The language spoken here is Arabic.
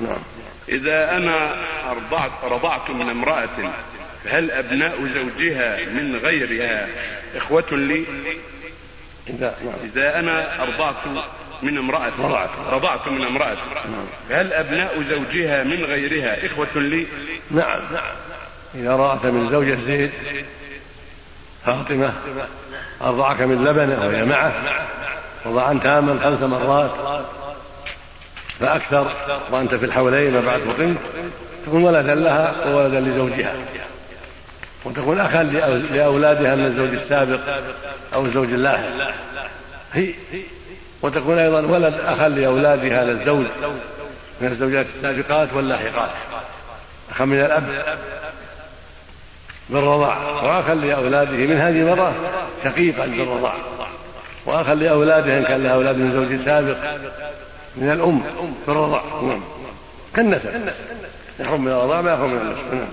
نعم إذا أنا أرضعت رضعت من امرأة فهل أبناء زوجها من غيرها إخوة لي؟ إذا نعم إذا أنا أرضعت من امرأة رضعت. رضعت من امرأة فهل أبناء زوجها من غيرها إخوة لي؟ نعم إذا رأت من زوجة زيد فاطمة أرضعك من لبنه وهي معه رضعا تاما خمس مرات فأكثر وأنت في الحولين وبعد فطنت تكون ولدا لها وولدا لزوجها. وتكون أخا لأو- لأولادها من الزوج السابق أو الزوج اللاحق. هي. وتكون أيضا ولد أخا لأولادها للزوج من الزوجات السابقات واللاحقات. أخا من الأب بالرضاع وأخا لأولاده من هذه المرأة شقيقا بالرضاع. وأخا لأولاده إن كان لها أولاد من زوج سابق. من الأم بالرضاع نعم. كالنسب. يحرم من الرضاع ما يحرم من النسب. نعم.